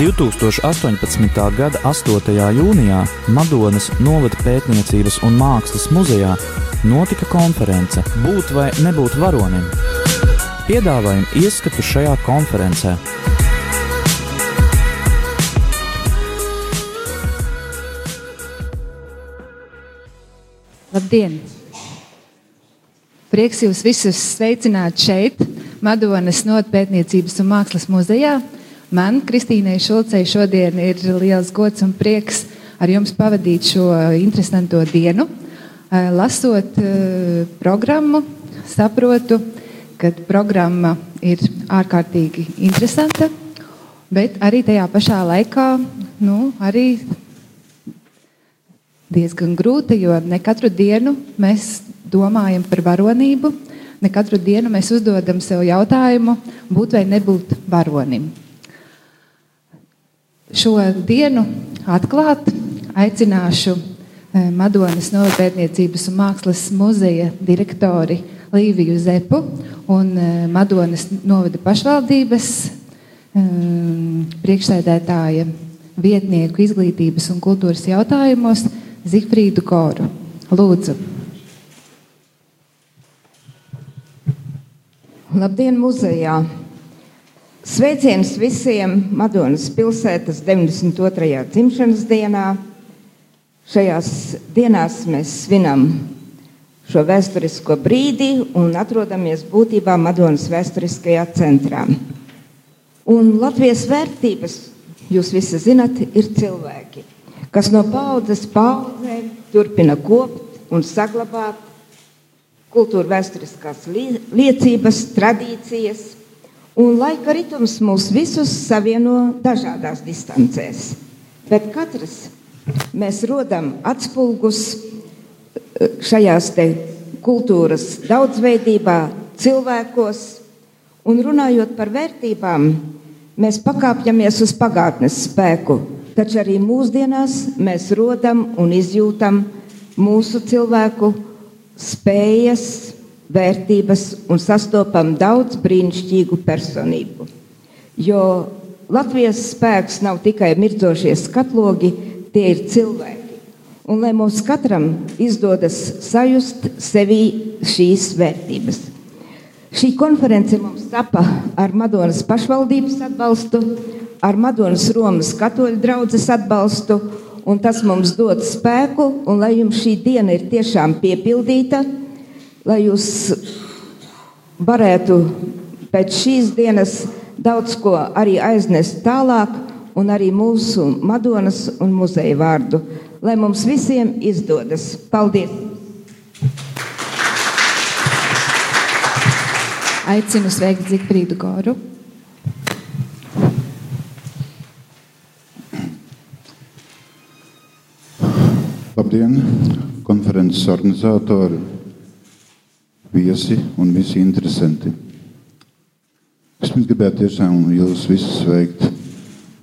2018. gada 8. jūnijā Madonas novada pētniecības un mākslas muzejā notika konference Būt vai nebūt varonim. Piedāvājam ieskatu šajā konferencē. Labdien! Prieks jūs visus sveicināt šeit, Madonas Notpētniecības un Mākslas muzejā. Man, Kristīnai Šulcei, šodien ir liels gods un prieks ar jums pavadīt šo interesanto dienu. Eh, lasot eh, programmu, saprotu, ka programma ir ārkārtīgi interesanta, bet arī tajā pašā laikā nu, arī diezgan grūta, jo ne katru dienu mēs domājam par varonību, ne katru dienu mēs uzdodam sev jautājumu, būt vai nebūt varonim. Šo dienu atklāt aicināšu eh, Madonas Novapētniecības un Mākslas muzeja direktori Līviju Zepu un eh, Madonas novada pašvaldības um, priekšsēdētāja vietnieku izglītības un kultūras jautājumos Zifrīdu Koru. Lūdzu. Labdien, muzejā! Sveiciens visiem Madonas pilsētas 92. dzimšanas dienā. Šajās dienās mēs svinam šo vēsturisko brīdi un atrodamies būtībā Madonas vēsturiskajā centrā. Un Latvijas vērtības, jūs visi zinat, ir cilvēki kas no paudzes paudzē turpina kopt un saglabāt kultūra vēsturiskās liecības, tradīcijas, un laika ritms mūs visus savieno dažādās distancēs. Bet katrs mēs rodam atspulgus eh, šajās kultūras daudzveidībā, cilvēkos, un runājot par vērtībām, mēs pakāpjamies uz pagātnes spēku, taču arī mūsdienās mēs rodam un izjūtam mūsu cilvēku spējas, vērtības un sastopam daudz brīnišķīgu personību. Jo Latvijas spēks nav tikai mirdzošie skatlogi, tie ir cilvēki. Un lai mums katram izdodas sajust sevī šīs vērtības. Šī konference mums tapa ar Madonas pašvaldības atbalstu, ar Madonas Romas katoļu draugas atbalstu, un tas mums dod spēku, un lai jums šī diena ir tiešām piepildīta, lai jūs varētu pēc šīs dienas daudz ko arī aiznest tālāk, un arī mūsu Madonas un muzeja vārdu. Lai mums visiem izdodas. Paldies! Aicinu sveikt Zikfrīdu Goru. Labdien, konferences organizatori, viesi un visi interesanti. Es gribētu tiešām jūs visus sveikt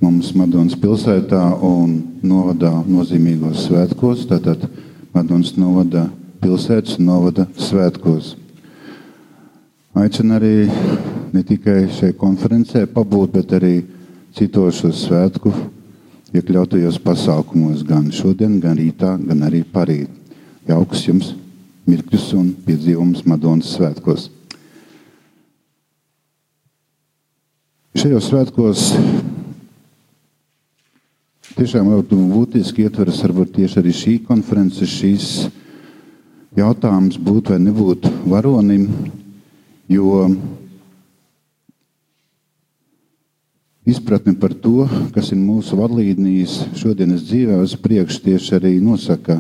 mums Madonas pilsētā un novadā nozīmīgos svētkos. Tātad Madonas novada pilsētas un novada svētkos. Aicinu arī ne tikai šai konferencē pabūt, bet arī citos šo svētku iekļautajos pasākumos gan šodien, gan rītā, gan arī parīt. Jauks jums mirkļus un piedzīvums Madonas svētkos. Šajos svētkos tiešām ļoti būtiski ietveras varbūt tieši arī šī konference, šīs jautājums būt vai nebūt varonim, jo izpratne par to, kas ir mūsu vadlīnijas šodienas dzīvē, uz priekšu tieši arī nosaka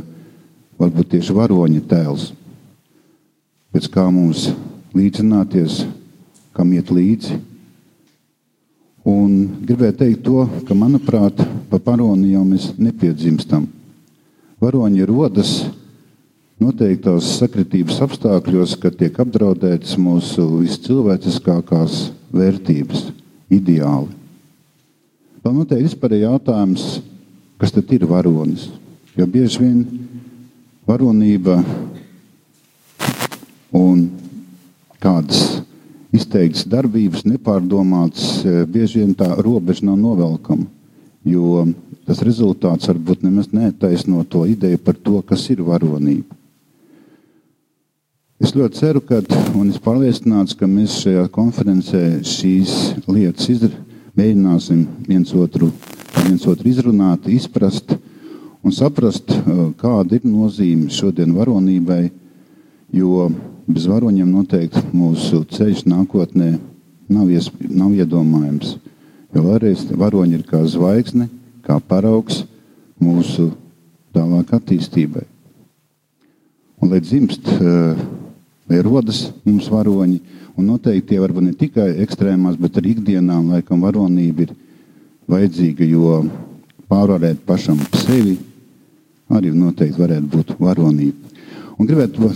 varbūt tieši varoņa tēls. Pēc kā mums līdzināties, kam iet līdzi. Un gribēju teikt to, ka, manuprāt, pa varoni jau mēs nepiedzimstam. Varoņi rodas noteiktos sakritības apstākļos, kad tiek apdraudētas mūsu viscilvēciskākās vērtības, ideāli. Vēl noteikti ir jautājums, kas tad ir varonis. Jo bieži vien varonība un kādas izteiktas darbības, nepārdomātas, e, bieži vien tā robeža nav novelkama. jo tas rezultāts varbūt nemaz netaisno to ideju par to, kas ir varonība. Es ļoti ceru, ka, un es pārliecināts, ka mēs šajā konferencē šīs lietas izdarīsim, mēģināsim viens otru, viens otru izrunāt, izprast un saprast, kāda ir nozīme šodien varonībai, jo bez varoņiem noteikti mūsu ceļš nākotnē nav, iesp... nav iedomājams. Jo vēlreiz varoņi ir kā zvaigzne, kā paraugs mūsu tālāk attīstībai. Un, lai dzimst, lai rodas mums varoņi, un noteikti tie varbūt ne tikai ekstrēmās, bet arī ikdienā, laikam varonība ir vajadzīga, jo pārvarēt pašam sevi arī noteikti varētu būt varonība. Un gribētu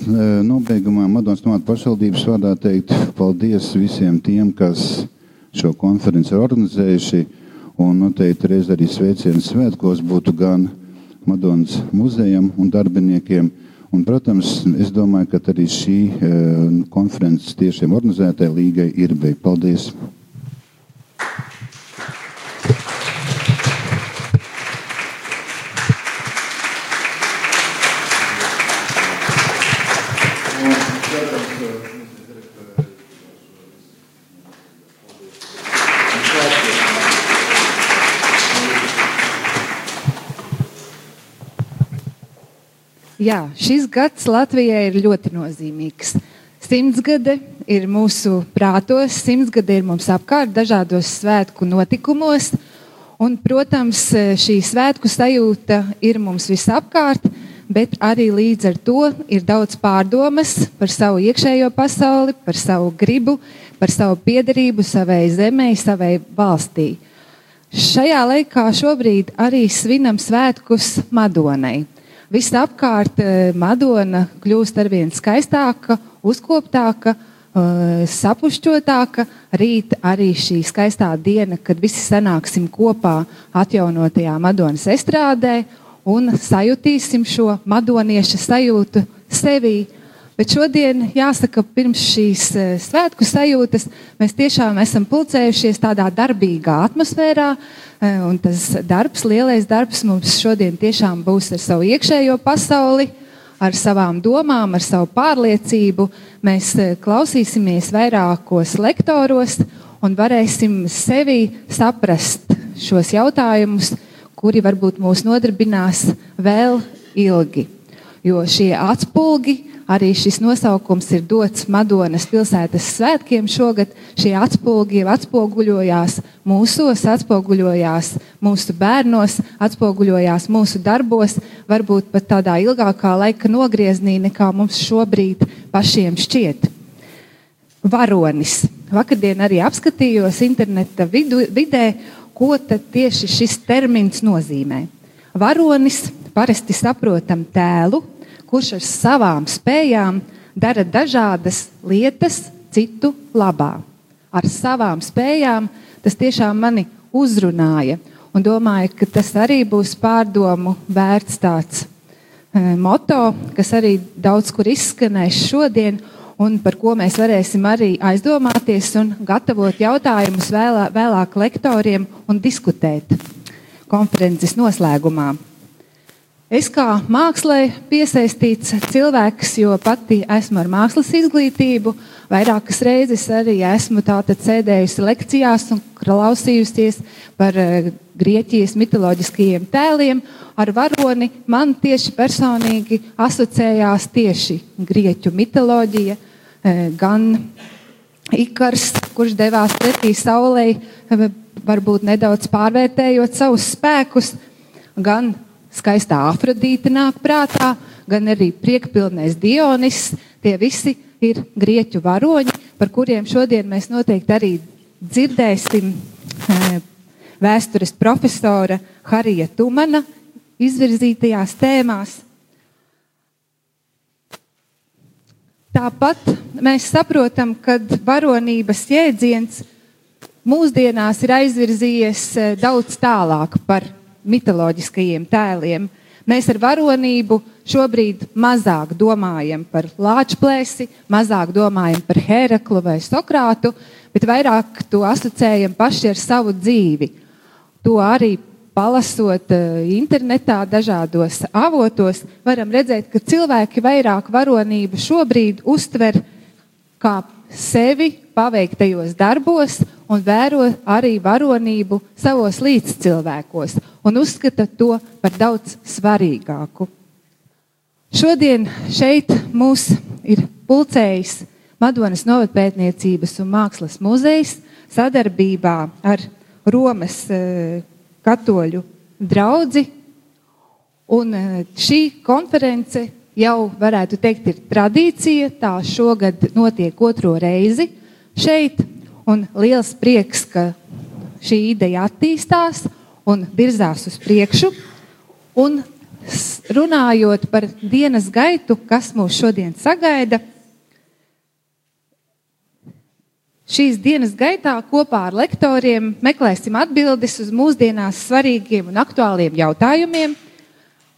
nobeigumā Madonas Tomāta pašvaldības vārdā teikt paldies visiem tiem, kas šo konferenci ir organizējuši. Un noteikti reiz arī sveicienu svētkos būtu gan Madonas muzejam un darbiniekiem. Un, protams, es domāju, ka arī šī konferences tiešiem organizētāji līgai ir beigta. Paldies! Jā, šis gads Latvijai ir ļoti nozīmīgs. Simtsgade ir mūsu prātos, simtsgade ir mums apkārt dažādos svētku notikumos. Un, protams, šī svētku sajūta ir mums visapkārt, bet arī līdz ar to ir daudz pārdomas par savu iekšējo pasauli, par savu gribu, par savu piederību savai zemē, savai valstī. Šajā laikā šobrīd arī svinam svētkus Madonai. Viss apkārt Madona kļūst arvien skaistāka, uzkoptāka, sapušķotāka. Rīt arī šī skaistā diena, kad visi sanāksim kopā atjaunotajā Madonas estrādē un sajutīsim šo madonieša sajūtu sevī. Bet šodien, jāsaka, pirms šīs svētku sajūtas, mēs tiešām esam pulcējušies tādā darbīgā atmosfērā, Un tas darbs, lielais darbs mums šodien tiešām būs ar savu iekšējo pasauli, ar savām domām, ar savu pārliecību. Mēs klausīsimies vairākos lektoros un varēsim sevi saprast šos jautājumus, kuri varbūt mūs nodarbinās vēl ilgi. Jo šie atspulgi Arī šis nosaukums ir dots Madonas pilsētas svētkiem šogad. Šie jau atspoguļojās mūsos, atspoguļojās mūsu bērnos, atspoguļojās mūsu darbos, varbūt pat tādā ilgākā laika nogriezienī, nekā mums šobrīd pašiem šķiet. Varonis. Vakardien arī apskatījos interneta vidu, vidē, ko tieši šis termins nozīmē. Varonis parasti saprotam tēlu, kurš ar savām spējām dara dažādas lietas citu labā. Ar savām spējām tas tiešām mani uzrunāja. Un domāju, ka tas arī būs pārdomu vērts tāds e, moto, kas arī daudz kur izskanēs šodien, un par ko mēs varēsim arī aizdomāties un gatavot jautājumus vēlā, vēlāk lektoriem un diskutēt konferences noslēgumā. Es kā mākslē piesaistīts cilvēks, jo pati esmu ar mākslas izglītību, vairākas reizes arī esmu sēdējusi lekcijās un klausījusies par uh, Grieķijas mitoloģiskajiem tēliem. Ar varoni man tieši personīgi asociējās tieši Grieķu mitoloģija, uh, gan Ikars, kurš devās pretī saulē, uh, varbūt nedaudz pārvērtējot savus spēkus, gan skaistā afrodīte nāk prātā, gan arī priekpilnais Dionis. Tie visi ir grieķu varoņi, par kuriem šodien mēs noteikti arī dzirdēsim e, vēstures profesora Harija Tumana izvirzītajās tēmās. Tāpat mēs saprotam, ka varonības jēdziens mūsdienās ir aizvirzījies e, daudz tālāk par mitoloģiskajiem tēliem. Mēs ar varonību šobrīd mazāk domājam par lāčplēsi, mazāk domājam par Heraklu vai Sokrātu, bet vairāk to asociējam paši ar savu dzīvi. To arī palasot uh, internetā, dažādos avotos, varam redzēt, ka cilvēki vairāk varonību šobrīd uztver kā sevi paveiktajos darbos un vēro arī varonību savos līdzcilvēkos un uzskata to par daudz svarīgāku. Šodien šeit mūs ir pulcējis Madonas novatpētniecības un mākslas muzejs sadarbībā ar Romas uh, katoļu draugi. Un eh, šī konference jau varētu teikt, ir tradīcija. Tā šogad notiek otro reizi šeit. Un liels prieks, ka šī ideja attīstās un virzās uz priekšu. Un runājot par dienas gaitu, kas mūs šodien sagaida, Šīs dienas gaitā kopā ar lektoriem meklēsim atbildes uz mūsdienās svarīgiem un aktuāliem jautājumiem.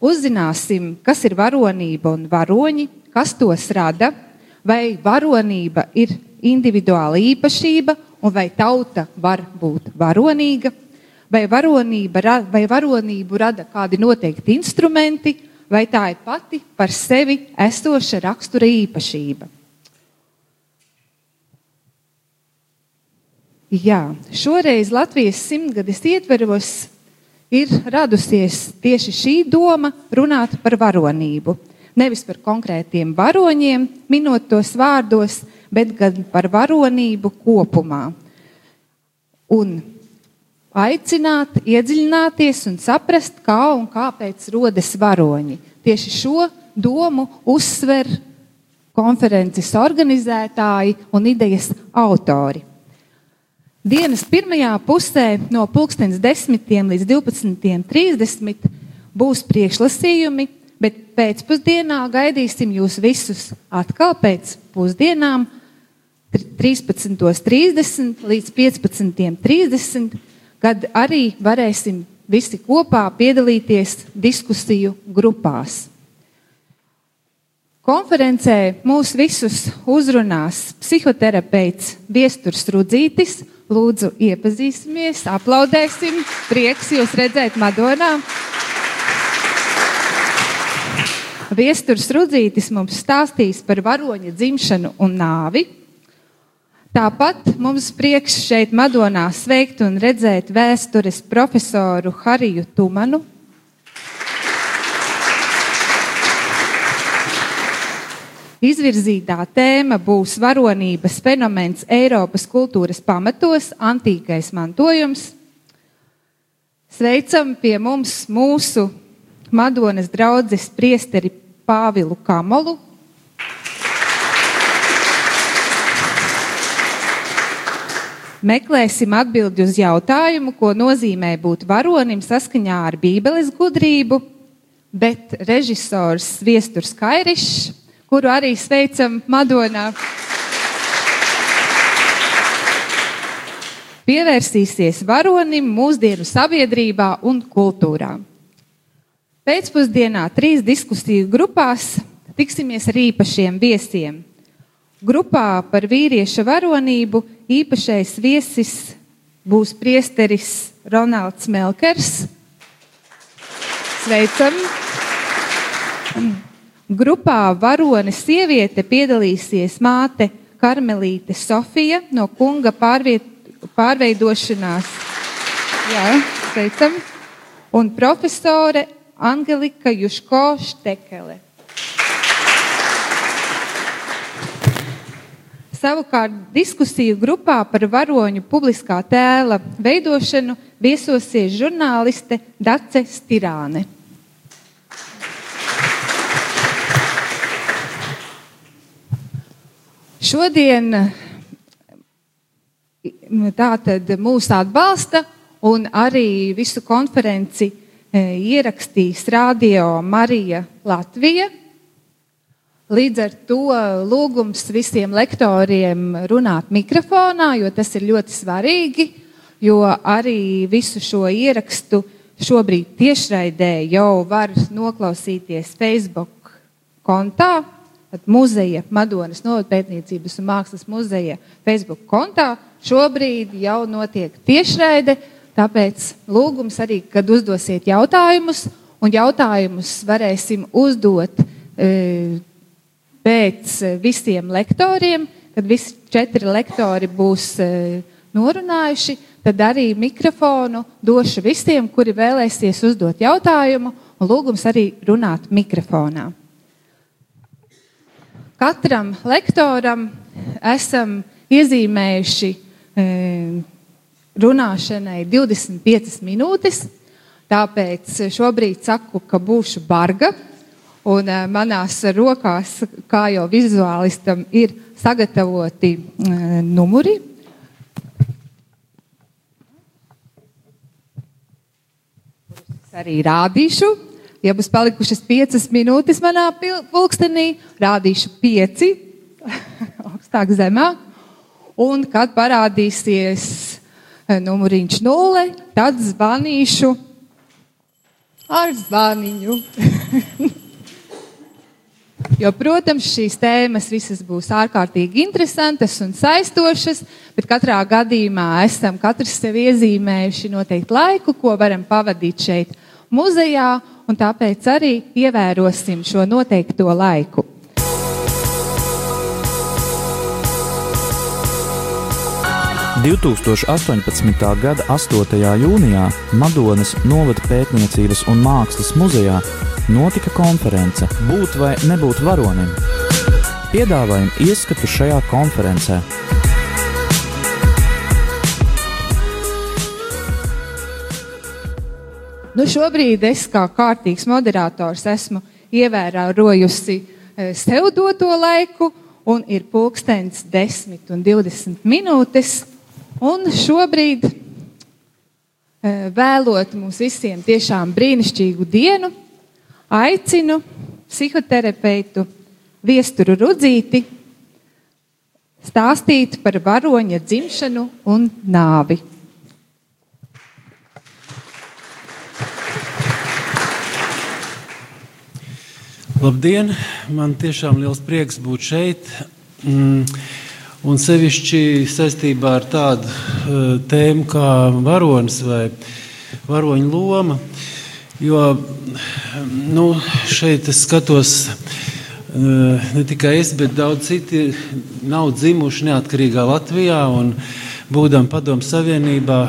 Uzzināsim, kas ir varonība un varoņi, kas tos rada, vai varonība ir individuāla īpašība un vai tauta var būt varonīga, vai, varonība, vai varonību rada kādi noteikti instrumenti, vai tā ir pati par sevi esoša rakstura īpašība. Jā, šoreiz Latvijas simtgades ietveros ir radusies tieši šī doma runāt par varonību. Nevis par konkrētiem varoņiem, minot tos vārdos, bet gan par varonību kopumā. Un aicināt, iedziļināties un saprast, kā un kāpēc rodas varoņi. Tieši šo domu uzsver konferences organizētāji un idejas autori. Dienas pirmajā pusē no 10. līdz 12.30 būs priekšlasījumi, bet pēcpusdienā gaidīsim jūs visus atkal pēc pusdienām 13.30 līdz 15.30, kad arī varēsim visi kopā piedalīties diskusiju grupās. Konferencē mūs visus uzrunās psihoterapeits Viesturs Rudzītis Lūdzu, iepazīsimies, aplaudēsim. Prieks jūs redzēt Madonā. Viesturs Rudzītis mums stāstīs par varoņa dzimšanu un nāvi. Tāpat mums prieks šeit Madonā sveikt un redzēt vēstures profesoru Hariju Tumanu, Izvirzītā tēma būs varonības fenomens Eiropas kultūras pamatos, antīkais mantojums. Sveicam pie mums mūsu Madonas draudzes priesteri Pāvilu Kamolu. Meklēsim atbildi uz jautājumu, ko nozīmē būt varonim saskaņā ar Bībeles gudrību, bet režisors Viesturs Kairišs kuru arī sveicam Madonā. Pievērsīsies varonim mūsdienu sabiedrībā un kultūrā. Pēcpusdienā trīs diskusiju grupās tiksimies ar īpašiem viesiem. Grupā par vīrieša varonību īpašais viesis būs priesteris Ronalds Melkers. Sveicam! Grupā varonis sieviete piedalīsies māte Karmelīte Sofija no kunga pārviet, pārveidošanās. Jā, teicam. Un profesore Angelika Juško Štekele. Savukārt diskusiju grupā par varoņu publiskā tēla veidošanu viesosies žurnāliste Dace Stirāne. Šodien tātad mūs atbalsta un arī visu konferenci e, ierakstīs Radio Marija Latvija. Līdz ar to lūgums visiem lektoriem runāt mikrofonā, jo tas ir ļoti svarīgi, jo arī visu šo ierakstu šobrīd tiešraidē jau var noklausīties Facebook kontā, muzeja, Madonas novatpētniecības un mākslas muzeja Facebook kontā. Šobrīd jau notiek tiešraide. Tāpēc lūgums arī, kad uzdosiet jautājumus, un jautājumus varēsim uzdot e, pēc visiem lektoriem, kad visi četri lektori būs e, norunājuši, tad arī mikrofonu došu visiem, kuri vēlēsies uzdot jautājumu, un lūgums arī runāt mikrofonā. Katram lektoram esam iezīmējuši e, runāšanai 25 minūtes. Tāpēc šobrīd saku, ka būšu barga. Un e, manās rokās, kā jau vizuālistam, ir sagatavoti e, numuri. Arī rādīšu. Ja būs palikušas piecas minūtes manā pulkstenī, rādīšu pieci, augstāk, zemāk. Un, kad parādīsies eh, numuriņš nulle, tad zvanīšu ar zvaniņu. jo, protams, šīs tēmas visas būs ārkārtīgi interesantas un saistošas, bet katrā gadījumā esam katrs sev iezīmējuši noteikti laiku, ko varam pavadīt šeit muzejā, un tāpēc arī ievērosim šo noteikto laiku. 2018. gada 8. jūnijā Madonas novada pētniecības un mākslas muzejā notika konference Būt vai nebūt varonim. Piedāvājam ieskatu šajā konferencē. Nu šobrīd es kā kārtīgs moderators esmu ievērojusi eh, sev doto laiku, un ir pulkstenis 10 un 20 minūtes. Un šobrīd, eh, vēlot mums visiem tiešām brīnišķīgu dienu, aicinu psihoterapeitu Viesturu Rudzīti stāstīt par varoņa dzimšanu un nāvi. Labdien! Man tiešām liels prieks būt šeit. Mm. Un sevišķi saistībā ar tādu uh, tēmu kā varonis vai varoņa loma. Jo nu, šeit es skatos, uh, ne tikai es, bet daudz citi nav dzimuši neatkarīgā Latvijā. Būdam padomu savienībā,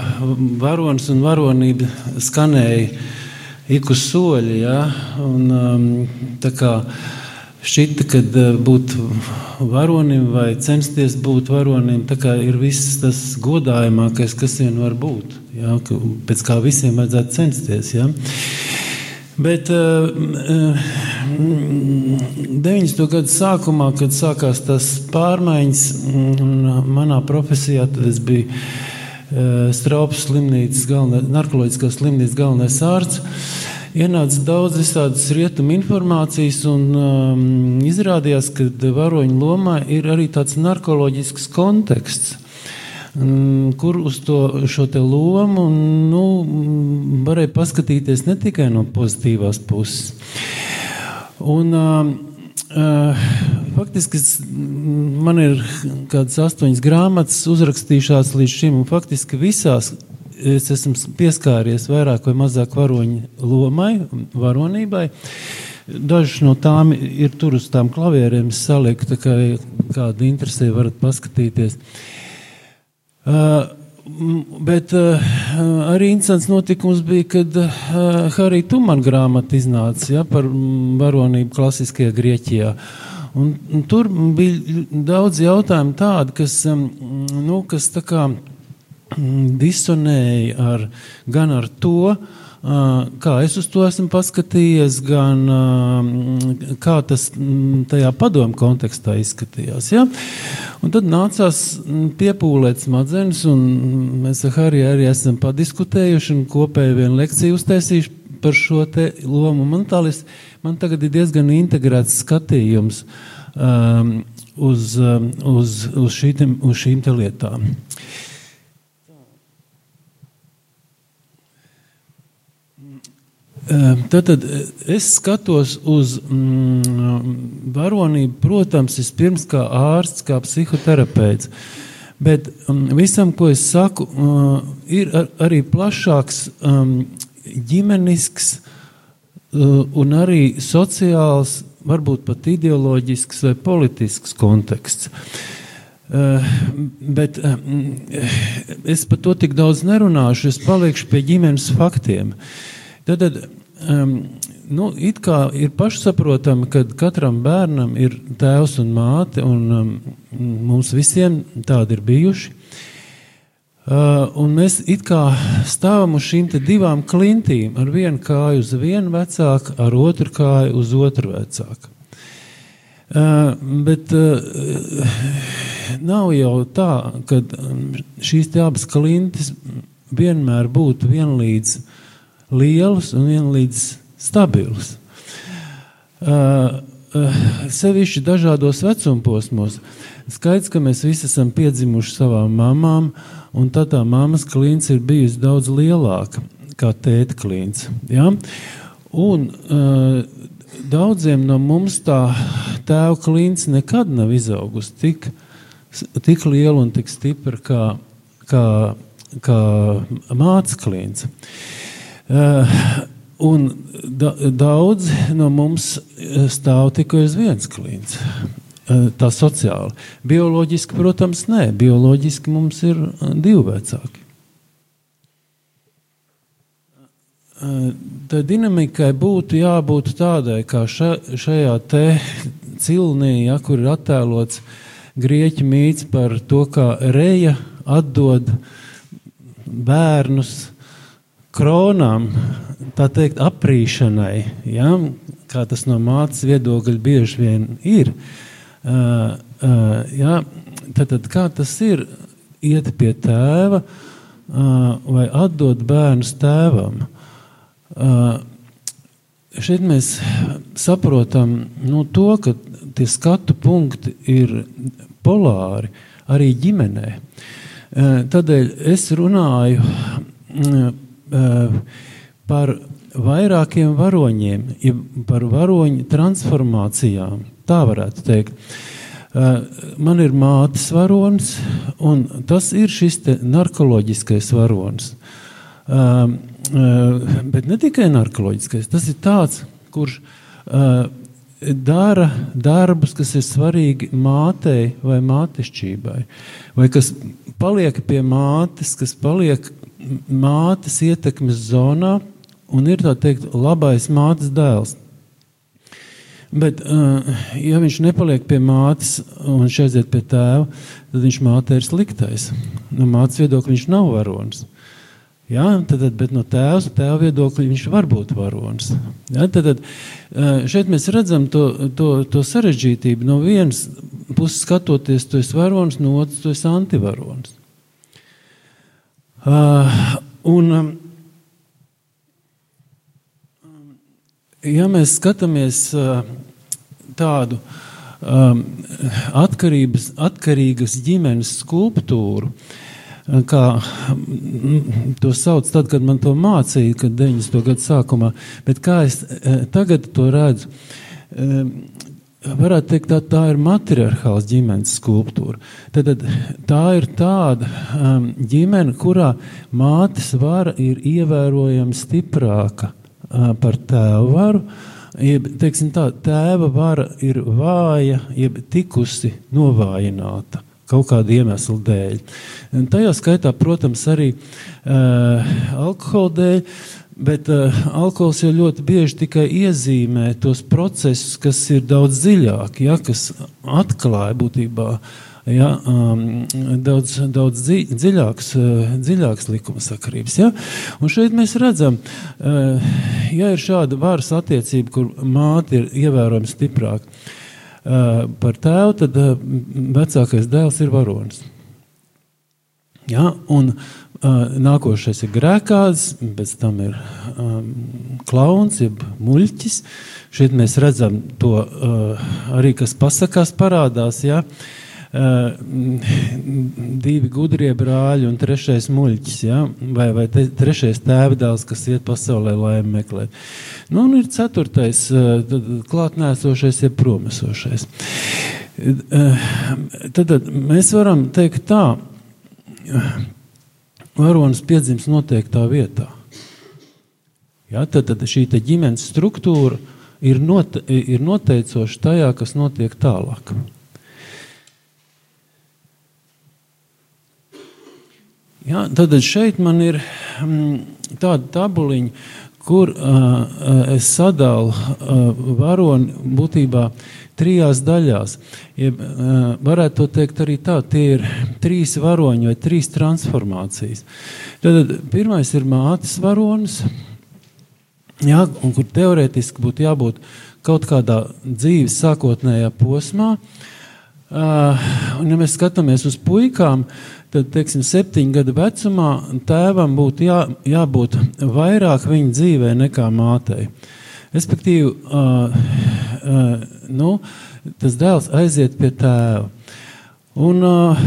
varonis un varonība skanēja ik uz soļa. Ja? Un, um, šķita, ka eh, būt varonim vai censties būt varonim, ir viss tas godājamākais, kas vien var būt. Ja? Pēc kā visiem vajadzētu censties. Ja? Bet uh, 90. gada sākumā, kad sākās tas pārmaiņas, manā profesijā, tad es biju uh, Straupas slimnīcas, galvenais, narkoloģiskās slimnīcas galvenais ārsts ienāca daudz visādas rietumu informācijas, un um, izrādījās, ka varoņu lomā ir arī tāds narkoloģisks konteksts. Um, kur uz to lomu nu, varēja paskatīties ne tikai no pozitīvās puses. Un, uh, Uh, faktiski man ir kādas astoņas grāmatas uzrakstījušās līdz šim, un faktiski visās es esmu pieskāries vairāk vai mazāk varoņu lomai, varonībai. Dažas no tām ir tur uz tām klavierēm salikta, tā kā kāda interesē varat paskatīties. Uh, Bet uh, arī interesants notikums bija, kad uh, Harija Tumana grāmata iznāca ja, par varonību klasiskajā Grieķijā. Un, un tur bija daudz jautājumu tādu, kas, um, nu, kas tā kā Mm, disonēja ar, gan ar to, kā es uz to esmu paskatījies, gan kā tas mm, tajā padomu kontekstā izskatījās. Ja? Un tad nācās mm, piepūlēt smadzenes, un mēs ar Hariju arī esam padiskutējuši un kopēju vienu lekciju uztaisījuši par šo lomu. Man, tālis, man tagad ir diezgan integrēts skatījums um, uz, uz, uz, šīm, uz šīm lietām. Uh, Tad, tad es skatos uz mm, varonību, protams, vispirms kā ārsts, kā psihoterapeits. Bet um, visam, ko es saku, uh, ir ar, arī plašāks um, ģimenisks uh, un arī sociāls, varbūt pat ideoloģisks vai politisks konteksts. Uh, bet uh, es par to tik daudz nerunāšu, es palikšu pie ģimenes faktiem. Tad, tad um, nu, it kā ir pašsaprotami, ka katram bērnam ir tēvs un māte, un um, mums visiem tādi ir bijuši. Uh, un mēs it kā stāvam uz šīm divām klintīm, ar vienu kāju uz vienu vecāku, ar otru kāju uz otru vecāku. Uh, bet uh, nav jau tā, ka um, šīs abas klintis vienmēr būtu vienlīdz lielas un vienlīdz stabils. Uh, uh, sevišķi dažādos vecumposmos. Skaidrs, ka mēs visi esam piedzimuši savām mamām, un tad tā mammas klīns ir bijusi daudz lielāka kā tēta klīns. Ja? Un uh, daudziem no mums tā tēva klīns nekad nav izaugusi tik, tik liela un tik stipra kā, kā, kā māca klīns. Uh, Un da, daudz no mums eh, stāv tikai uz viens klients. Eh, tā sociāli. Bioloģiski, protams, nē. Bioloģiski mums ir eh, divi vecāki. Tā dinamikai būtu jābūt tādai, kā ša, šajā te cilnī, ja, kur ir attēlots grieķu mīts par to, kā reja atdod bērnus kronām, tā teikt, aprīšanai, ja, kā tas no mātes viedokļa bieži vien ir. Uh, uh, ja, tad, tad kā tas ir iet pie tēva uh, vai atdot bērnus tēvam? Uh, šeit mēs saprotam nu, to, ka tie skatu punkti ir polāri arī ģimenē. Uh, tādēļ es runāju uh, par vairākiem varoņiem, par varoņu transformācijām. Tā varētu teikt. Man ir mātes varonis, un tas ir šis narkoloģiskais varonis. Bet ne tikai narkoloģiskais, tas ir tāds, kurš dara darbus, kas ir svarīgi mātei vai mātešķībai, vai kas paliek pie mātes, kas paliek mātes ietekmes zonā un ir tā teikt labais mātes dēls. Bet, uh, ja viņš nepaliek pie mātes un viņš aiziet pie tēva, tad viņš mātei ir sliktais. No mātes viedokļa viņš nav varonis. Ja, tad, bet no tēvs, tēva viedokļa viņš var būt varonis. Ja, tad, uh, šeit mēs redzam to, to, to sarežģītību. No vienas puses skatoties, tu esi varonis, no otras esi antivaronis. Uh, un, um, ja mēs skatāmies uh, tādu um, atkarīgas ģimenes skulptūru, uh, kā mm, to sauc tad, kad man to mācīja, kad 90. gadu sākumā, bet kā es uh, tagad to redzu, um, varētu teikt, tā, tā ir matriarchāls ģimenes skulptūra. Tad, tā ir tāda um, ģimene, kurā mātes vara ir ievērojami stiprāka uh, par tēvu varu. Jeb, teiksim, tā, tēva vara ir vāja, jeb tikusi novājināta kaut kāda iemesla dēļ. Un tajā skaitā, protams, arī uh, alkohola dēļ. Bet uh, alkohols jau ļoti bieži tikai iezīmē tos procesus, kas ir daudz dziļāki, ja, kas atklāja būtībā ja, um, daudz, daudz dzi, dziļākas, uh, dziļākas likuma sakarības. Ja. Un šeit mēs redzam, uh, ja ir šāda varas attiecība, kur māte ir ievērojami stiprāka uh, par tēvu, tad uh, vecākais dēls ir varonis. Ja, un, uh, Nākošais ir grēkāds, pēc tam ir um, klauns, jeb muļķis. Šeit mēs redzam to uh, arī, kas pasakās parādās, ja? Uh, divi gudrie brāļi un trešais muļķis, ja? vai, vai te, trešais tēvdēls, kas iet pasaulē laimi meklēt. Nu, un ir ceturtais, uh, klātnēsošais, jeb promesošais. Uh, tad, tad mēs varam teikt tā, varonis piedzims noteiktā vietā. Ja, tad, tad šī ģimenes struktūra ir, note, ir noteicoša tajā, kas notiek tālāk. Ja, tad šeit man ir mm, tāda tabuliņa, kur uh, es sadalu uh, varoni būtībā trijās daļās. Jeb, uh, varētu to teikt arī tā, tie ir trīs varoņi vai trīs transformācijas. Tad pirmais ir mātes varonis, ja, un kur teorētiski būtu jābūt kaut kādā dzīves sākotnējā posmā. Uh, un, ja mēs skatāmies uz puikām, tad, teiksim, septiņu gadu vecumā tēvam būtu jā, jābūt vairāk viņa dzīvē nekā mātei. Respektīvi, uh, uh, nu, tas dēls aiziet pie tēva. Un uh,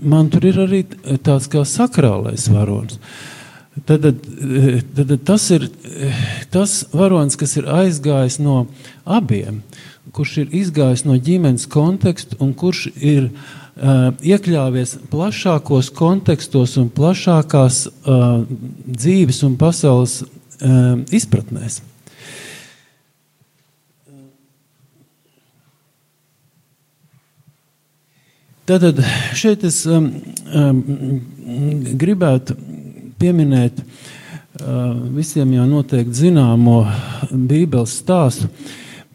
man tur ir arī tāds kā sakrālais varonis. Tad, tad, tad tas ir tas varonis, kas ir aizgājis no abiem, kurš ir izgājis no ģimenes konteksta un kurš ir uh, iekļāvies plašākos kontekstos un plašākās uh, dzīves un pasaules uh, izpratnēs. Tātad šeit es um, um, gribētu pieminēt uh, visiem jau noteikti zināmo Bībeles stāstu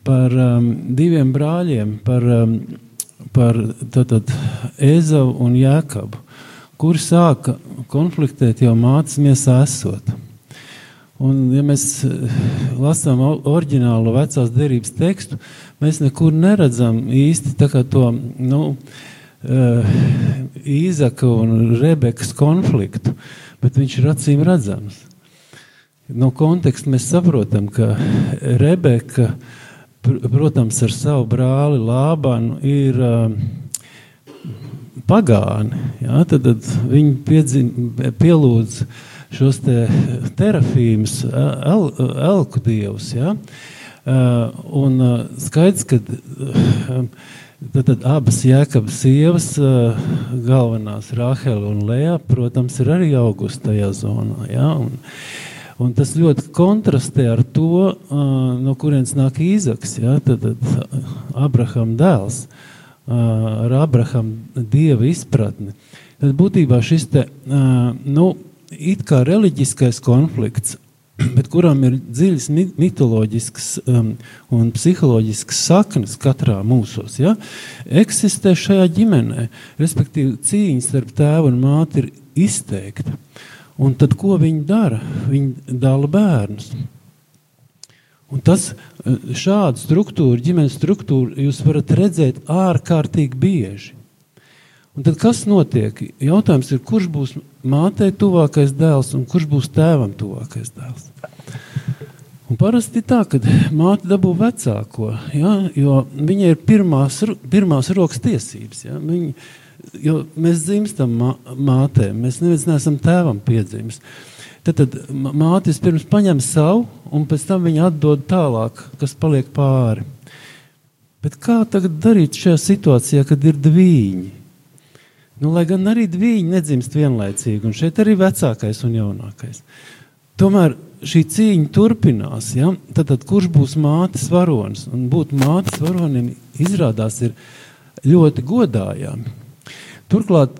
par um, diviem brāļiem, par um, par tātad, Ezavu un Jēkabu, kuri sāka konfliktēt jau mātes miesā esot. Un, ja mēs eh, lasām oriģinālo vecās derības tekstu, mēs nekur neredzam īsti to nu, uh, Īzaka un Rebekas konfliktu, bet viņš ir acīm redzams. No konteksta mēs saprotam, ka Rebeka uh, protams, ar savu brāli Lābanu ir uh, pagāni. Ja? Tad, tad viņi piedzin, pielūdz šos te terafīmus, el, elku dievus. Ja? Uh, un uh, skaidrs, ka uh, tad, tad abas jēkabas sievas, galvenās Rāhela un Lēja, protams, ir arī augusta tajā zonā. Ja? Un, Un tas ļoti kontrastē ar to, no kurienes nāk Īzaks, ja? tad, tad Abrahama dēls, ar Abrahama dieva izpratni. Tad būtībā šis te, nu, it kā reliģiskais konflikts, bet kuram ir dziļas mitoloģiskas un psiholoģiskas saknes katrā mūsos, ja, eksistē šajā ģimenē. Respektīvi, cīņa starp tēvu un māti ir izteikta. Un tad ko viņi dara? Viņi dala bērnus. Un tas šādu struktūru, ģimenes struktūru, jūs varat redzēt ārkārtīgi bieži. Un tad kas notiek? Jautājums ir, kurš būs mātei tuvākais dēls un kurš būs tēvam tuvākais dēls? Un parasti tā, ka māte dabū vecāko, ja, jo viņai ir pirmās, pirmās rokas tiesības. Ja, viņa, jo mēs dzimstam mātēm, mēs neviens neesam tēvam piedzimis. Tad, tad māte pirms paņem savu, un pēc tam viņa atdod tālāk, kas paliek pāri. Bet kā tagad darīt šajā situācijā, kad ir divi? Nu, lai gan arī divi nedzimst vienlaicīgi, un šeit arī vecākais un jaunākais. Tomēr šī cīņa turpinās. Ja? Tad, tad kurš būs mātes varonis? Un būt mātes varonim izrādās ir ļoti godājami. Turklāt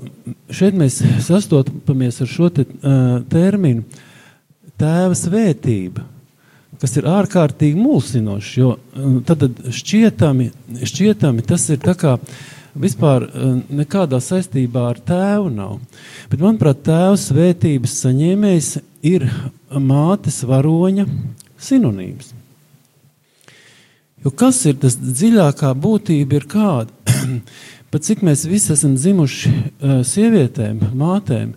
šeit mēs sastopamies ar šo te, uh, terminu tēva svētība, kas ir ārkārtīgi mulsinošs, jo tad šķietami, šķietami tas ir tā kā vispār nekādā saistībā ar tēvu nav. Bet, manuprāt, tēva svētības saņēmējs ir mātes varoņa sinonīms. Jo kas ir tas dziļākā būtība ir kāda? Pat cik mēs visi esam dzimuši uh, sievietēm, mātēm,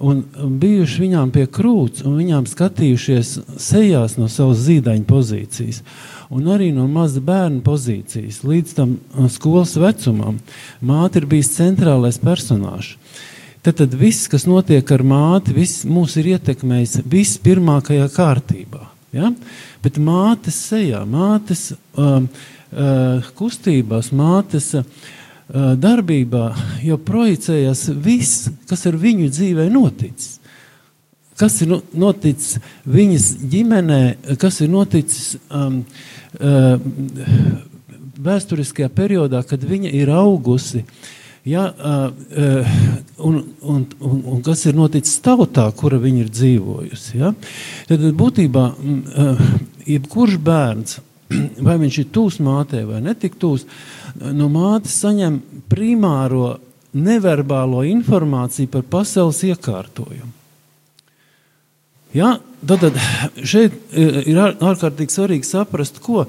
un bijuši viņām pie krūts, un viņām skatījušies sejās no savas zīdaiņa pozīcijas, un arī no maza bērna pozīcijas līdz tam uh, skolas vecumam. Māte ir bijis centrālais personāžs. Tad, tad viss, kas notiek ar māti, viss mūs ir ietekmējis vispirmākajā kārtībā. Ja? Bet mātes sejā, mātes uh, uh, kustībās, mātes uh, darbībā jau projicējas viss, kas ar viņu dzīvē noticis. Kas ir noticis viņas ģimenē, kas ir noticis um, uh, vēsturiskajā periodā, kad viņa ir augusi. Ja, uh, uh, un, un, un, un kas ir noticis tautā, kura viņa ir dzīvojusi. Ja? Tad būtībā uh, jebkurš bērns, vai viņš ir tūs mātei vai netik tūs, no mātes saņem primāro neverbālo informāciju par pasaules iekārtojumu. Ja? Tad, tad šeit ir ārkārtīgi svarīgi saprast, ko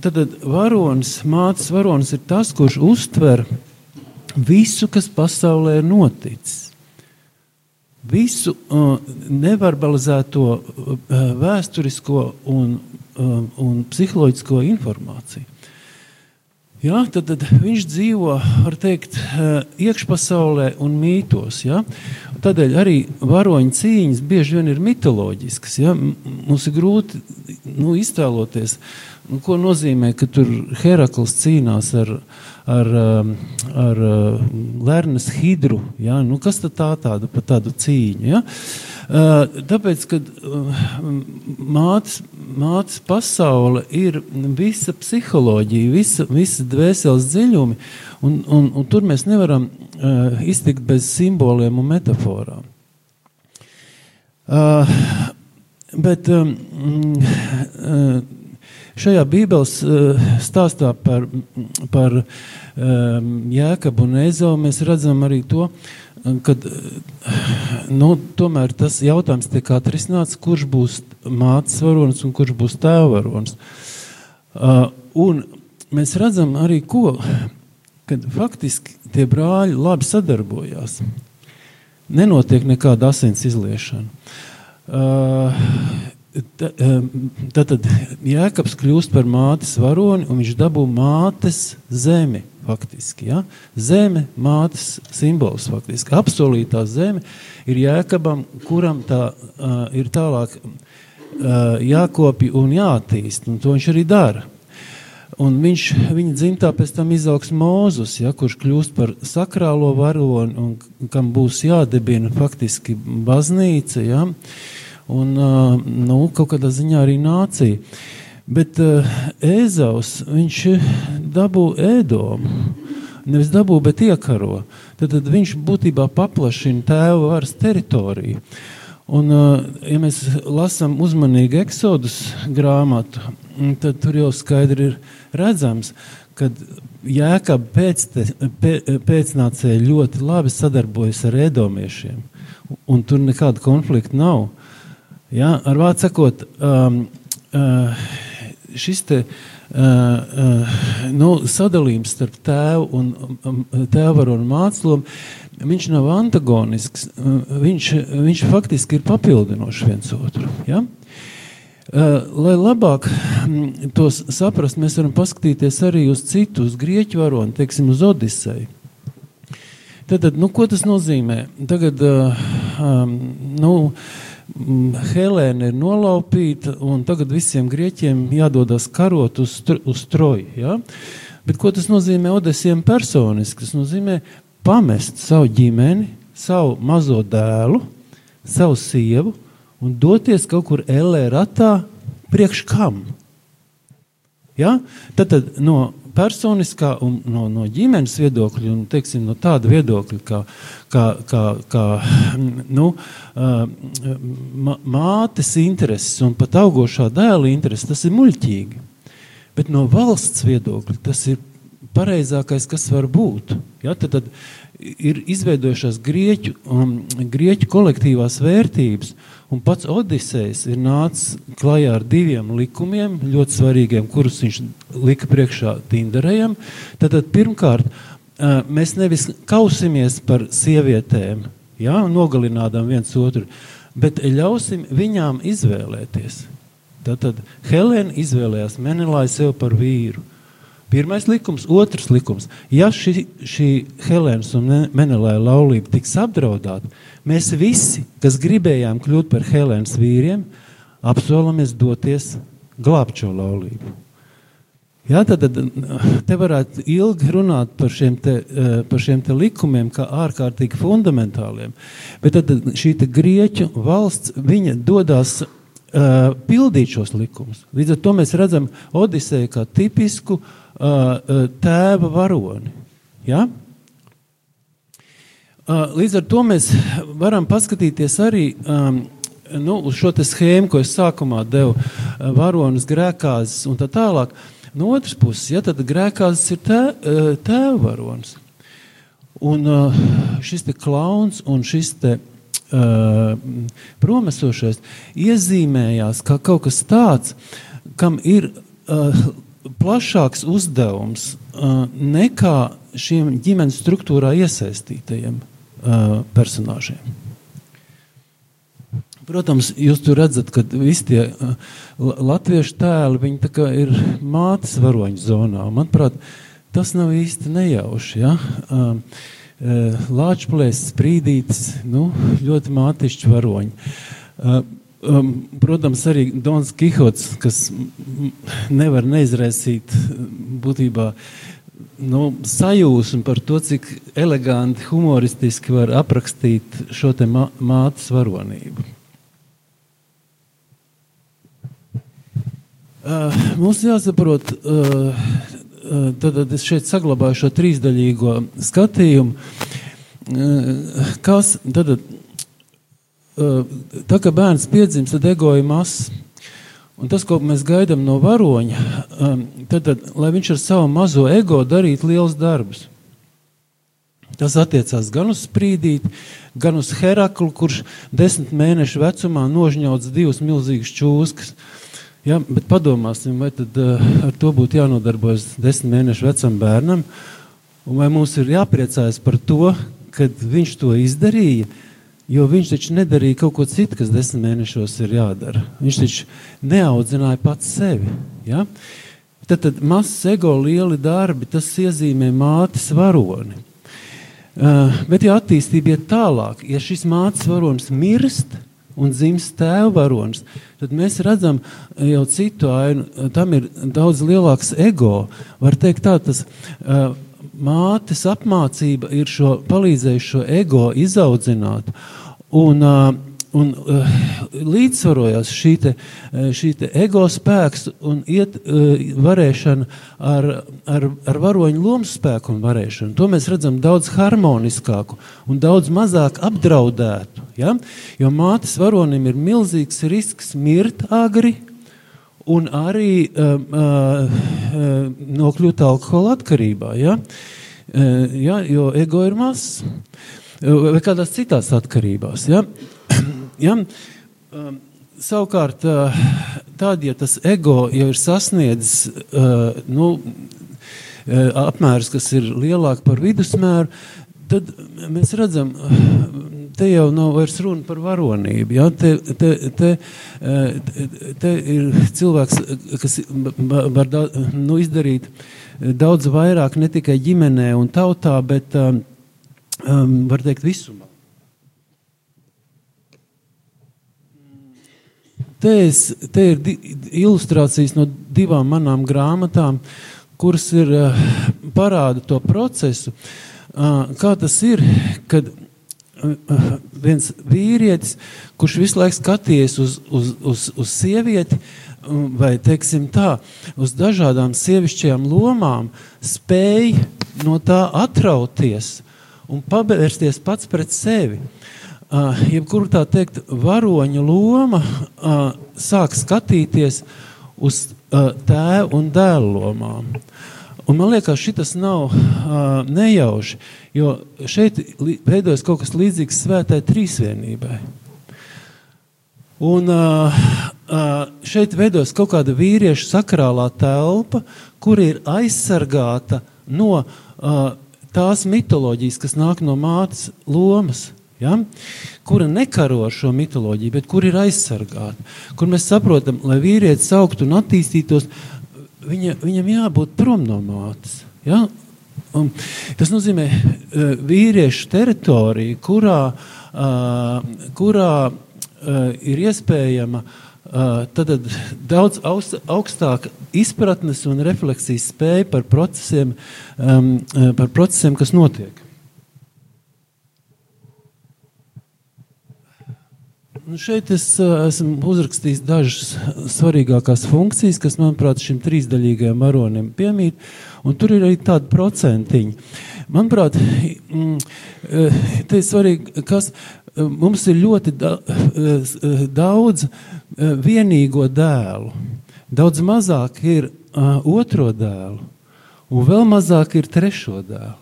tad varonis, mātes varonis ir tas, kurš uztver visu, kas pasaulē ir noticis. Visu uh, neverbalizēto uh, vēsturisko un, uh, un psiholoģisko informāciju. Ja, tad, tad viņš dzīvo teikt, eh, iekšpasaulē un mītos. Ja? Tādēļ arī varoņu cīņas bieži vien ir mitoloģiskas. Ja? Mums ir grūti nu, iztēloties, nu, ko nozīmē, ka tur Herakls cīnās ar, ar, um, ar, uh, Lernas hidru. Ja? Nu, kas tad tā tāda par tādu cīņu? Ja? Uh, tāpēc, uh, mātes, mātes pasaule ir visa psiholoģija, visa, visa dvēseles dziļumi, un, un, un tur mēs nevaram uh, iztikt bez simboliem un metaforām. Uh, bet um, uh, šajā Bībeles uh, stāstā par, par um, Jēkabu un Ezovu mēs redzam arī to, uh, kad nu, tomēr tas jautājums tiek atrisināts, kurš būs mātes varonis un kurš būs tēva varonis. Uh, un mēs redzam arī, ko, kad faktiski tie brāļi labi sadarbojās. Nenotiek nekāda asins izliešana. Uh, tad, tad Jēkabs kļūst par mātes varoni un viņš dabū mātes zemi faktiski. Ja? Zeme, mātes simbols faktiski. Apsolītā zeme ir jēkabam, kuram tā uh, ir tālāk uh, jākopja un jāattīst, un to viņš arī dara. Un viņš, viņa dzimtā pēc tam izaugs Mūzus, ja, kurš kļūst par sakrālo varoni un kam būs jādibina faktiski baznīca, ja, un uh, nu, kaut kādā ziņā arī nācija. Bet uh, Ēzaus viņš dabū ēdomu. Nevis dabū, bet iekaro. Tad, tad viņš būtībā paplašina tēva varas teritoriju. Un, uh, ja mēs lasām uzmanīgi eksodus grāmatu, tad tur jau skaidri ir redzams, ka Jēkab pēc, pē, pēcnācēji ļoti labi sadarbojas ar ēdomiešiem. Un tur nekāda konflikta nav. Ja, ar vārdu sakot, um, uh, šis te, uh, nu, sadalījums starp tēvu un um, tēvaru un māclomu, viņš nav antagonisks, viņš, viņš faktiski ir papildinošs viens otru. Ja? Lai labāk um, tos saprast, mēs varam paskatīties arī uz citu, uz grieķu varoni, teiksim, uz Odiseju. Tad, nu, ko tas nozīmē? Tagad, um, nu, uh, Helēna ir nolaupīta, un tagad visiem grieķiem jādodas karot uz, uz Troju. Ja? Bet ko tas nozīmē Odesiem personiski? Tas nozīmē pamest savu ģimeni, savu mazo dēlu, savu sievu un doties kaut kur LE ratā priekš kam? Ja? Tad, tad no personiskā un no, no ģimenes viedokļa, un teiksim, no tāda viedokļa, kā, kā, kā, kā nu, mātes intereses un pat augošā dēla intereses, tas ir muļķīgi. Bet no valsts viedokļa tas ir pareizākais, kas var būt. Ja, tad, tad ir izveidojušās grieķu, um, grieķu kolektīvās vērtības, un pats Odisejs ir nācis klajā ar diviem likumiem, ļoti svarīgiem, kurus viņš lika priekšā Tinderējam. Tātad pirmkārt, mēs nevis kausimies par sievietēm, ja, nogalinādām viens otru, bet ļausim viņām izvēlēties. Tātad Helēna izvēlējās Menelāju sev par vīru. Pirmais likums, otrs likums. Ja šī, šī Helēnas un Menelēja laulība tiks apdraudēta, mēs visi, kas gribējām kļūt par Helēnas vīriem, apsolamies doties glābt šo laulību. Jā, tad, tad te varētu ilgi runāt par šiem, te, eh, par šiem te likumiem, kā ārkārtīgi fundamentāliem. Bet tad šī grieķu valsts dodas uh, pildīt šos likumus. Līdz ar to mēs redzam Odiseju kā tipisku uh, tēva varoni. Ja? Uh, līdz ar to mēs varam paskatīties arī um, nu, uz šo schēmu, ko es sākumā devu, uh, varonas, grēkāzes un tā tālāk. Uh, No otras puses, ja tad grēkāzes ir tē, tēva varonis. Un šis te klauns un šis te uh, promesošais iezīmējās kā kaut kas tāds, kam ir uh, plašāks uzdevums uh, nekā šiem ģimenes struktūrā iesaistītajiem uh, personāžiem. Protams, jūs tur redzat, ka visi tie uh, latviešu tēli, ir mātes varoņu zonā. Manuprāt, tas nav īsti nejauši, ja? Uh, uh, Lāčplēs, sprīdītis, nu, ļoti mātišķi varoņi. Uh, um, protams, arī Dons Kihots, kas nevar neizraisīt būtībā nu, sajūsmu par to, cik eleganti, humoristiski var aprakstīt šo te mātes varonību. Uh, mums jāsaprot, uh, uh, tad es šeit saglabāju šo trīsdaļīgo skatījumu. Uh, kas tad, uh, tā kā bērns piedzimst, tad ego ir mazs. Un tas, ko mēs gaidām no varoņa, um, tad, tad, lai viņš ar savu mazo ego darītu liels darbus. Tas attiecās gan uz sprīdīti, gan uz Heraklu, kurš desmit mēnešu vecumā nožņauts divas milzīgas čūskas. Uh, Ja, bet padomāsim, vai tad, uh, ar to būtu jānodarbojas desmit mēnešu vecam bērnam, un vai mums ir jāpriecājas par to, ka viņš to izdarīja, jo viņš taču nedarīja kaut ko citu, kas desmit mēnešos ir jādara. Viņš taču neaudzināja pats sevi. Ja? Tad, tad mazs ego, lieli darbi, tas iezīmē mātes varoni. Uh, bet, ja attīstība iet tālāk, ja šis mātes varonis mirst, un dzimst tēva varonis, tad mēs redzam jau citu ainu. Tam ir daudz lielāks ego. Var teikt, tā tas uh, mātes apmācība ir šo, palīdzējuši šo ego izaudzināt. Un, uh, un uh, līdzsvarojās šī, te, uh, šī te ego spēks un iet varēšana ar, ar, ar varoņu lomu spēku un varēšanu. To mēs redzam daudz harmoniskāku un daudz mazāk apdraudētu. Ja? Jo mātes varonim ir milzīgs risks mirt agri un arī uh, uh, nokļūt alkohola atkarībā. Ja? Uh, ja, jo ego ir mazs. Vai kādās citās atkarībās. Ja? Ja? Um, savukārt, uh, tad, ja tas ego jau ir sasniedzis uh, nu, uh, apmērus, kas ir lielāki par vidusmēru, tad mēs redzam, te jau nav vairs runa par varonību. Ja? Te, te, te, te ir cilvēks, kas var da, nu, izdarīt daudz vairāk ne tikai ģimenē un tautā, bet um, var teikt visumā. Te, es, te ir ilustrācijas no divām manām grāmatām, kuras ir uh, parāda to procesu, kā tas ir, kad viens vīrietis, kurš visu laiku skaties uz, uz, uz, uz sievieti, vai teiksim tā, uz dažādām sievišķajām lomām, spēj no tā atrauties un pavērsties pats pret sevi. Uh, jebkur tā teikt, varoņa loma uh, sāk skatīties uz uh, tēva un dēla lomām. Un man liekas, šis nav uh, nejauši, jo šeit veidojas kaut kas līdzīgs svētai trīsvienībai. Un uh, uh, šeit veidojas kaut kāda vīriešu sakrālā telpa, kur ir aizsargāta no uh, tās mitoloģijas, kas nāk no mātes lomas ja? kura nekaro šo mitoloģiju, bet kur ir aizsargāta. Kur mēs saprotam, lai vīrietis augtu un attīstītos, viņa, viņam jābūt prom no mātes. Ja? Un tas nozīmē uh, vīriešu teritoriju, kurā, uh, kurā uh, ir iespējama tad daudz augstāka izpratnes un refleksijas spēja par procesiem, par procesiem kas notiek. Nu šeit es uh, esmu uzrakstījis dažas svarīgākās funkcijas, kas, manuprāt, šim trīsdaļīgajam varonim piemīt, un tur ir arī tādi procentiņi. Manuprāt, mm, te ir svarīgi, kas mums ir ļoti daudz vienīgo dēlu. Daudz mazāk ir otro dēlu, un vēl mazāk ir trešo dēlu.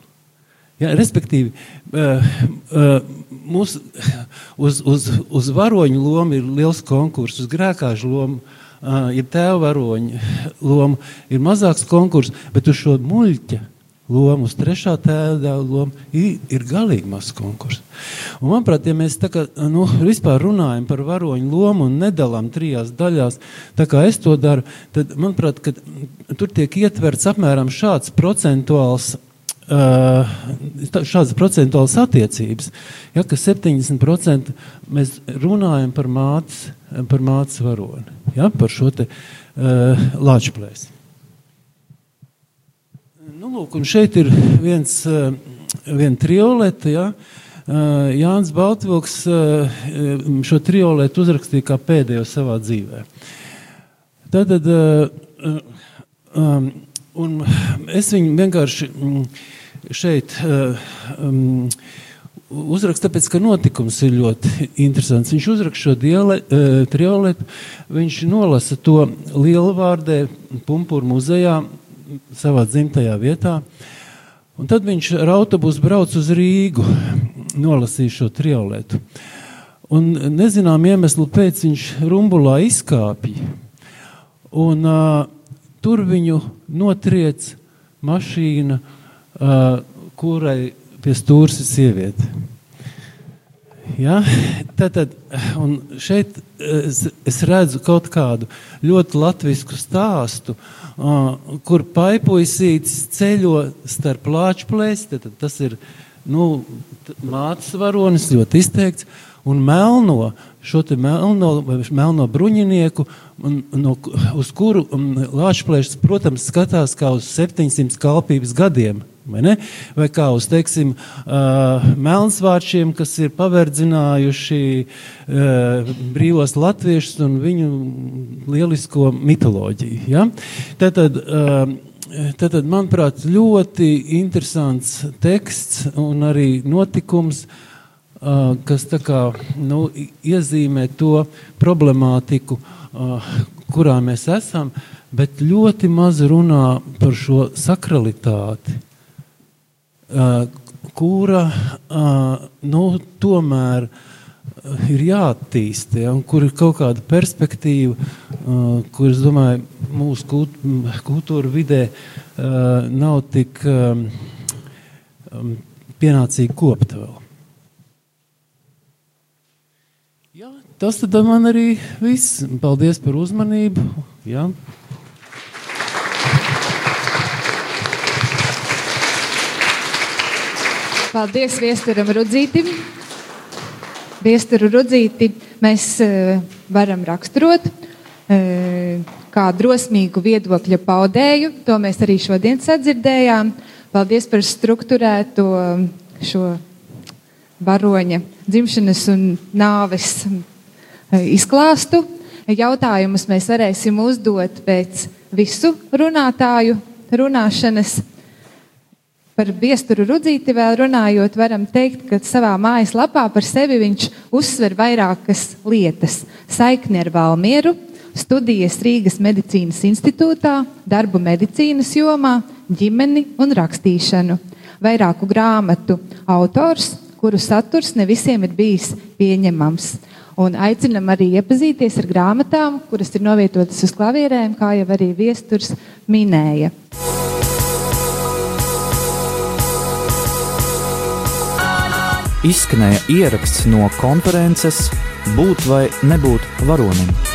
Ja, respektīvi, uh, uh, mūs, uz, uz, uz varoņu lomu ir liels konkurss, uz grēkāžu lomu, uh, ja tēva varoņu lomu ir mazāks konkurss, bet uz šo muļķa lomu, uz trešā tēva lomu ir, ir galīgi mazs konkurss. Un, manuprāt, ja mēs tā kā, nu, vispār runājam par varoņu lomu un nedalām trijās daļās, tā kā es to daru, tad, manuprāt, tur tiek ietverts apmēram šāds procentuāls šādas procentuālas attiecības, ja, ka 70% mēs runājam par mātes, par mātes varoni, ja, par šo te uh, lāčplēsi. Nu, lūk, un šeit ir viens, uh, viena trioleta, ja, uh, Jānis Baltvilks uh, šo trioletu uzrakstīja kā pēdējo savā dzīvē. Tātad, uh, um, un es viņu vienkārši mm, šeit um, uzraksta, tāpēc, ka notikums ir ļoti interesants. Viņš uzraksta šo diale, uh, trioletu, viņš nolasa to lielvārdē Pumpūra muzejā savā dzimtajā vietā. Un tad viņš ar autobusu brauc uz Rīgu, nolasīja šo trioletu. Un nezinām iemeslu pēc viņš rumbulā izkāpja. Un uh, tur viņu notriec mašīna uh, kurai pie stūres ir sieviete. Ja? Tātad, šeit es, es redzu kaut kādu ļoti latviešu stāstu, uh, kur paipuisīts ceļo starp plāčplēsi, tas ir nu, mātes varonis, ļoti izteikts, un melno, šo melno, melno bruņinieku, un, no, uz kuru Lāčplēšs, protams, skatās kā uz 700 kalpības gadiem. Vai, ne? vai kā uz teiksim, uh, melnsvārčiem, kas ir paverdzinājuši uh, brīvos latviešus un viņu lielisko mitoloģiju. Ja? Tātad, uh, Tātad, manuprāt, ļoti interesants teksts un arī notikums, uh, kas kā, nu, iezīmē to problemātiku, kurā mēs esam, bet ļoti maz runā par šo sakralitāti kura nu, tomēr ir jāattīst, ja, un kur ir kaut kāda perspektīva, kur, es domāju, mūsu kultūra vidē nav tik pienācīgi kopta vēl. Jā, tas tad man arī viss. Paldies par uzmanību. Jā. Paldies Viesturam Rudzītim. Viesturu Rudzīti mēs uh, varam raksturot uh, kā drosmīgu viedokļa paudēju. To mēs arī šodien sadzirdējām. Paldies par struktūrēto šo varoņa dzimšanas un nāves uh, izklāstu. Jautājumus mēs varēsim uzdot pēc visu runātāju runāšanas. Par viesturu rudzīti vēl runājot, varam teikt, ka savā mājaslapā par sevi viņš uzsver vairākas lietas. Saikni ar Valmieru, studijas Rīgas medicīnas institūtā, darbu medicīnas jomā, ģimeni un rakstīšanu. Vairāku grāmatu autors, kuru saturs ne visiem ir bijis pieņemams. Un aicinam arī iepazīties ar grāmatām, kuras ir novietotas uz klavierēm, kā jau arī viesturs minēja. izskanēja ieraksts no konferences Būt vai nebūt varonim.